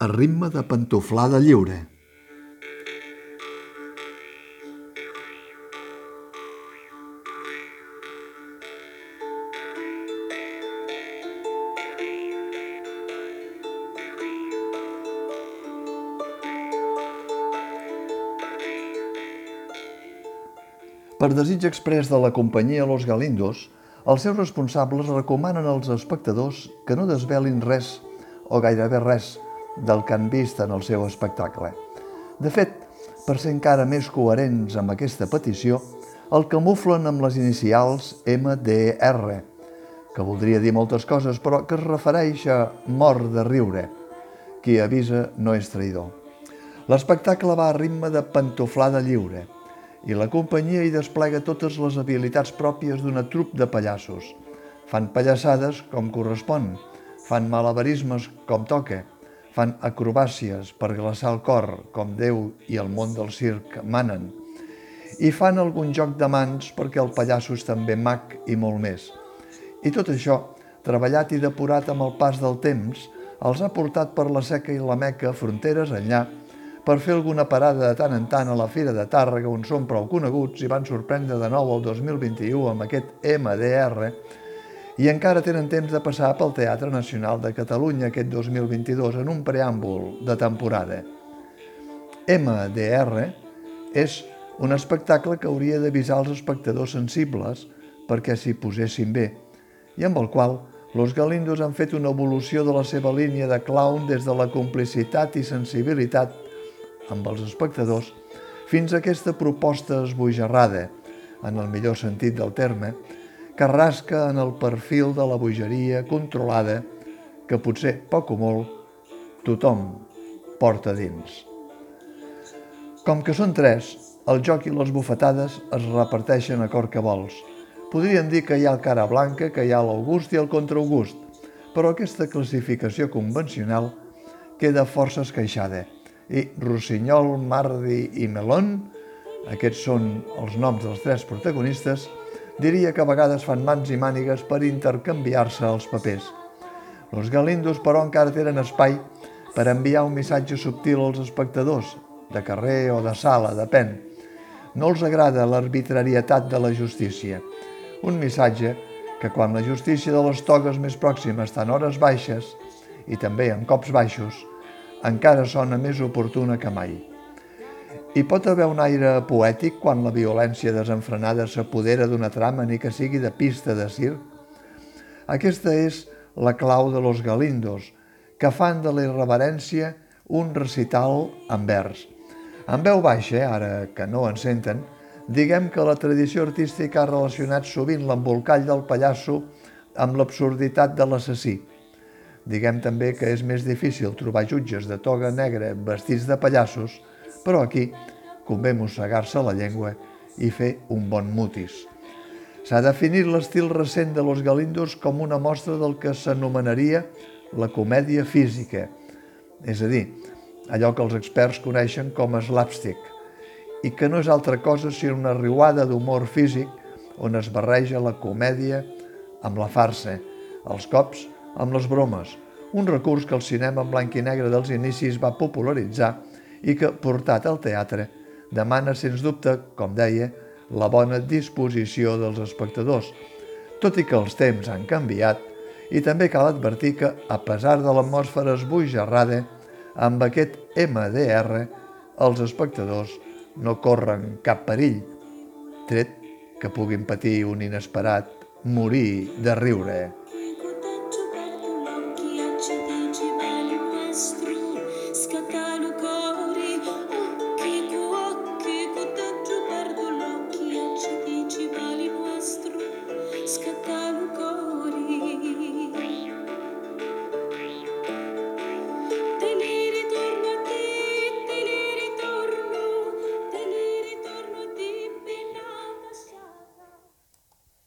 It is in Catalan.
a ritme de pantoflada lliure. Per desig express de la companyia Los Galindos, els seus responsables recomanen als espectadors que no desvelin res o gairebé res del que han vist en el seu espectacle. De fet, per ser encara més coherents amb aquesta petició, el camuflen amb les inicials MDR, que voldria dir moltes coses, però que es refereix a mort de riure. Qui avisa no és traïdor. L'espectacle va a ritme de pantoflada lliure – i la companyia hi desplega totes les habilitats pròpies d'una trup de pallassos. Fan pallassades com correspon, fan malabarismes com toca, fan acrobàcies per glaçar el cor com Déu i el món del circ manen, i fan algun joc de mans perquè el pallasso és també mag i molt més. I tot això, treballat i depurat amb el pas del temps, els ha portat per la seca i la meca fronteres enllà per fer alguna parada de tant en tant a la Fira de Tàrrega, on són prou coneguts i van sorprendre de nou el 2021 amb aquest MDR, i encara tenen temps de passar pel Teatre Nacional de Catalunya aquest 2022 en un preàmbul de temporada. MDR és un espectacle que hauria d'avisar els espectadors sensibles perquè s'hi posessin bé, i amb el qual Los Galindos han fet una evolució de la seva línia de clown des de la complicitat i sensibilitat amb els espectadors fins a aquesta proposta esbojarrada, en el millor sentit del terme, que rasca en el perfil de la bogeria controlada que potser, poc o molt, tothom porta dins. Com que són tres, el joc i les bufetades es reparteixen a cor que vols. Podríem dir que hi ha el cara blanca, que hi ha l'August i el contraaugust, però aquesta classificació convencional queda força esqueixada i Rossinyol, Mardi i Melón, aquests són els noms dels tres protagonistes, diria que a vegades fan mans i mànigues per intercanviar-se els papers. Los Galindos, però, encara tenen espai per enviar un missatge subtil als espectadors, de carrer o de sala, depèn. No els agrada l'arbitrarietat de la justícia. Un missatge que quan la justícia de les togues més pròximes està en hores baixes i també en cops baixos, encara sona més oportuna que mai. Hi pot haver un aire poètic quan la violència desenfrenada s'apodera d'una trama ni que sigui de pista de circ? Aquesta és la clau de los galindos, que fan de la irreverència un recital en vers. En veu baixa, ara que no en senten, diguem que la tradició artística ha relacionat sovint l'embolcall del pallasso amb l'absurditat de l'assassí, Diguem també que és més difícil trobar jutges de toga negra vestits de pallassos, però aquí convé mossegar-se la llengua i fer un bon mutis. S'ha definit l'estil recent de Los Galindos com una mostra del que s'anomenaria la comèdia física, és a dir, allò que els experts coneixen com a slapstick, i que no és altra cosa sinó una riuada d'humor físic on es barreja la comèdia amb la farsa, els cops amb les bromes, un recurs que el cinema en blanc i negre dels inicis va popularitzar i que, portat al teatre, demana, sens dubte, com deia, la bona disposició dels espectadors, tot i que els temps han canviat i també cal advertir que, a pesar de l'atmosfera esbojarrada, amb aquest MDR, els espectadors no corren cap perill, tret que puguin patir un inesperat morir de riure.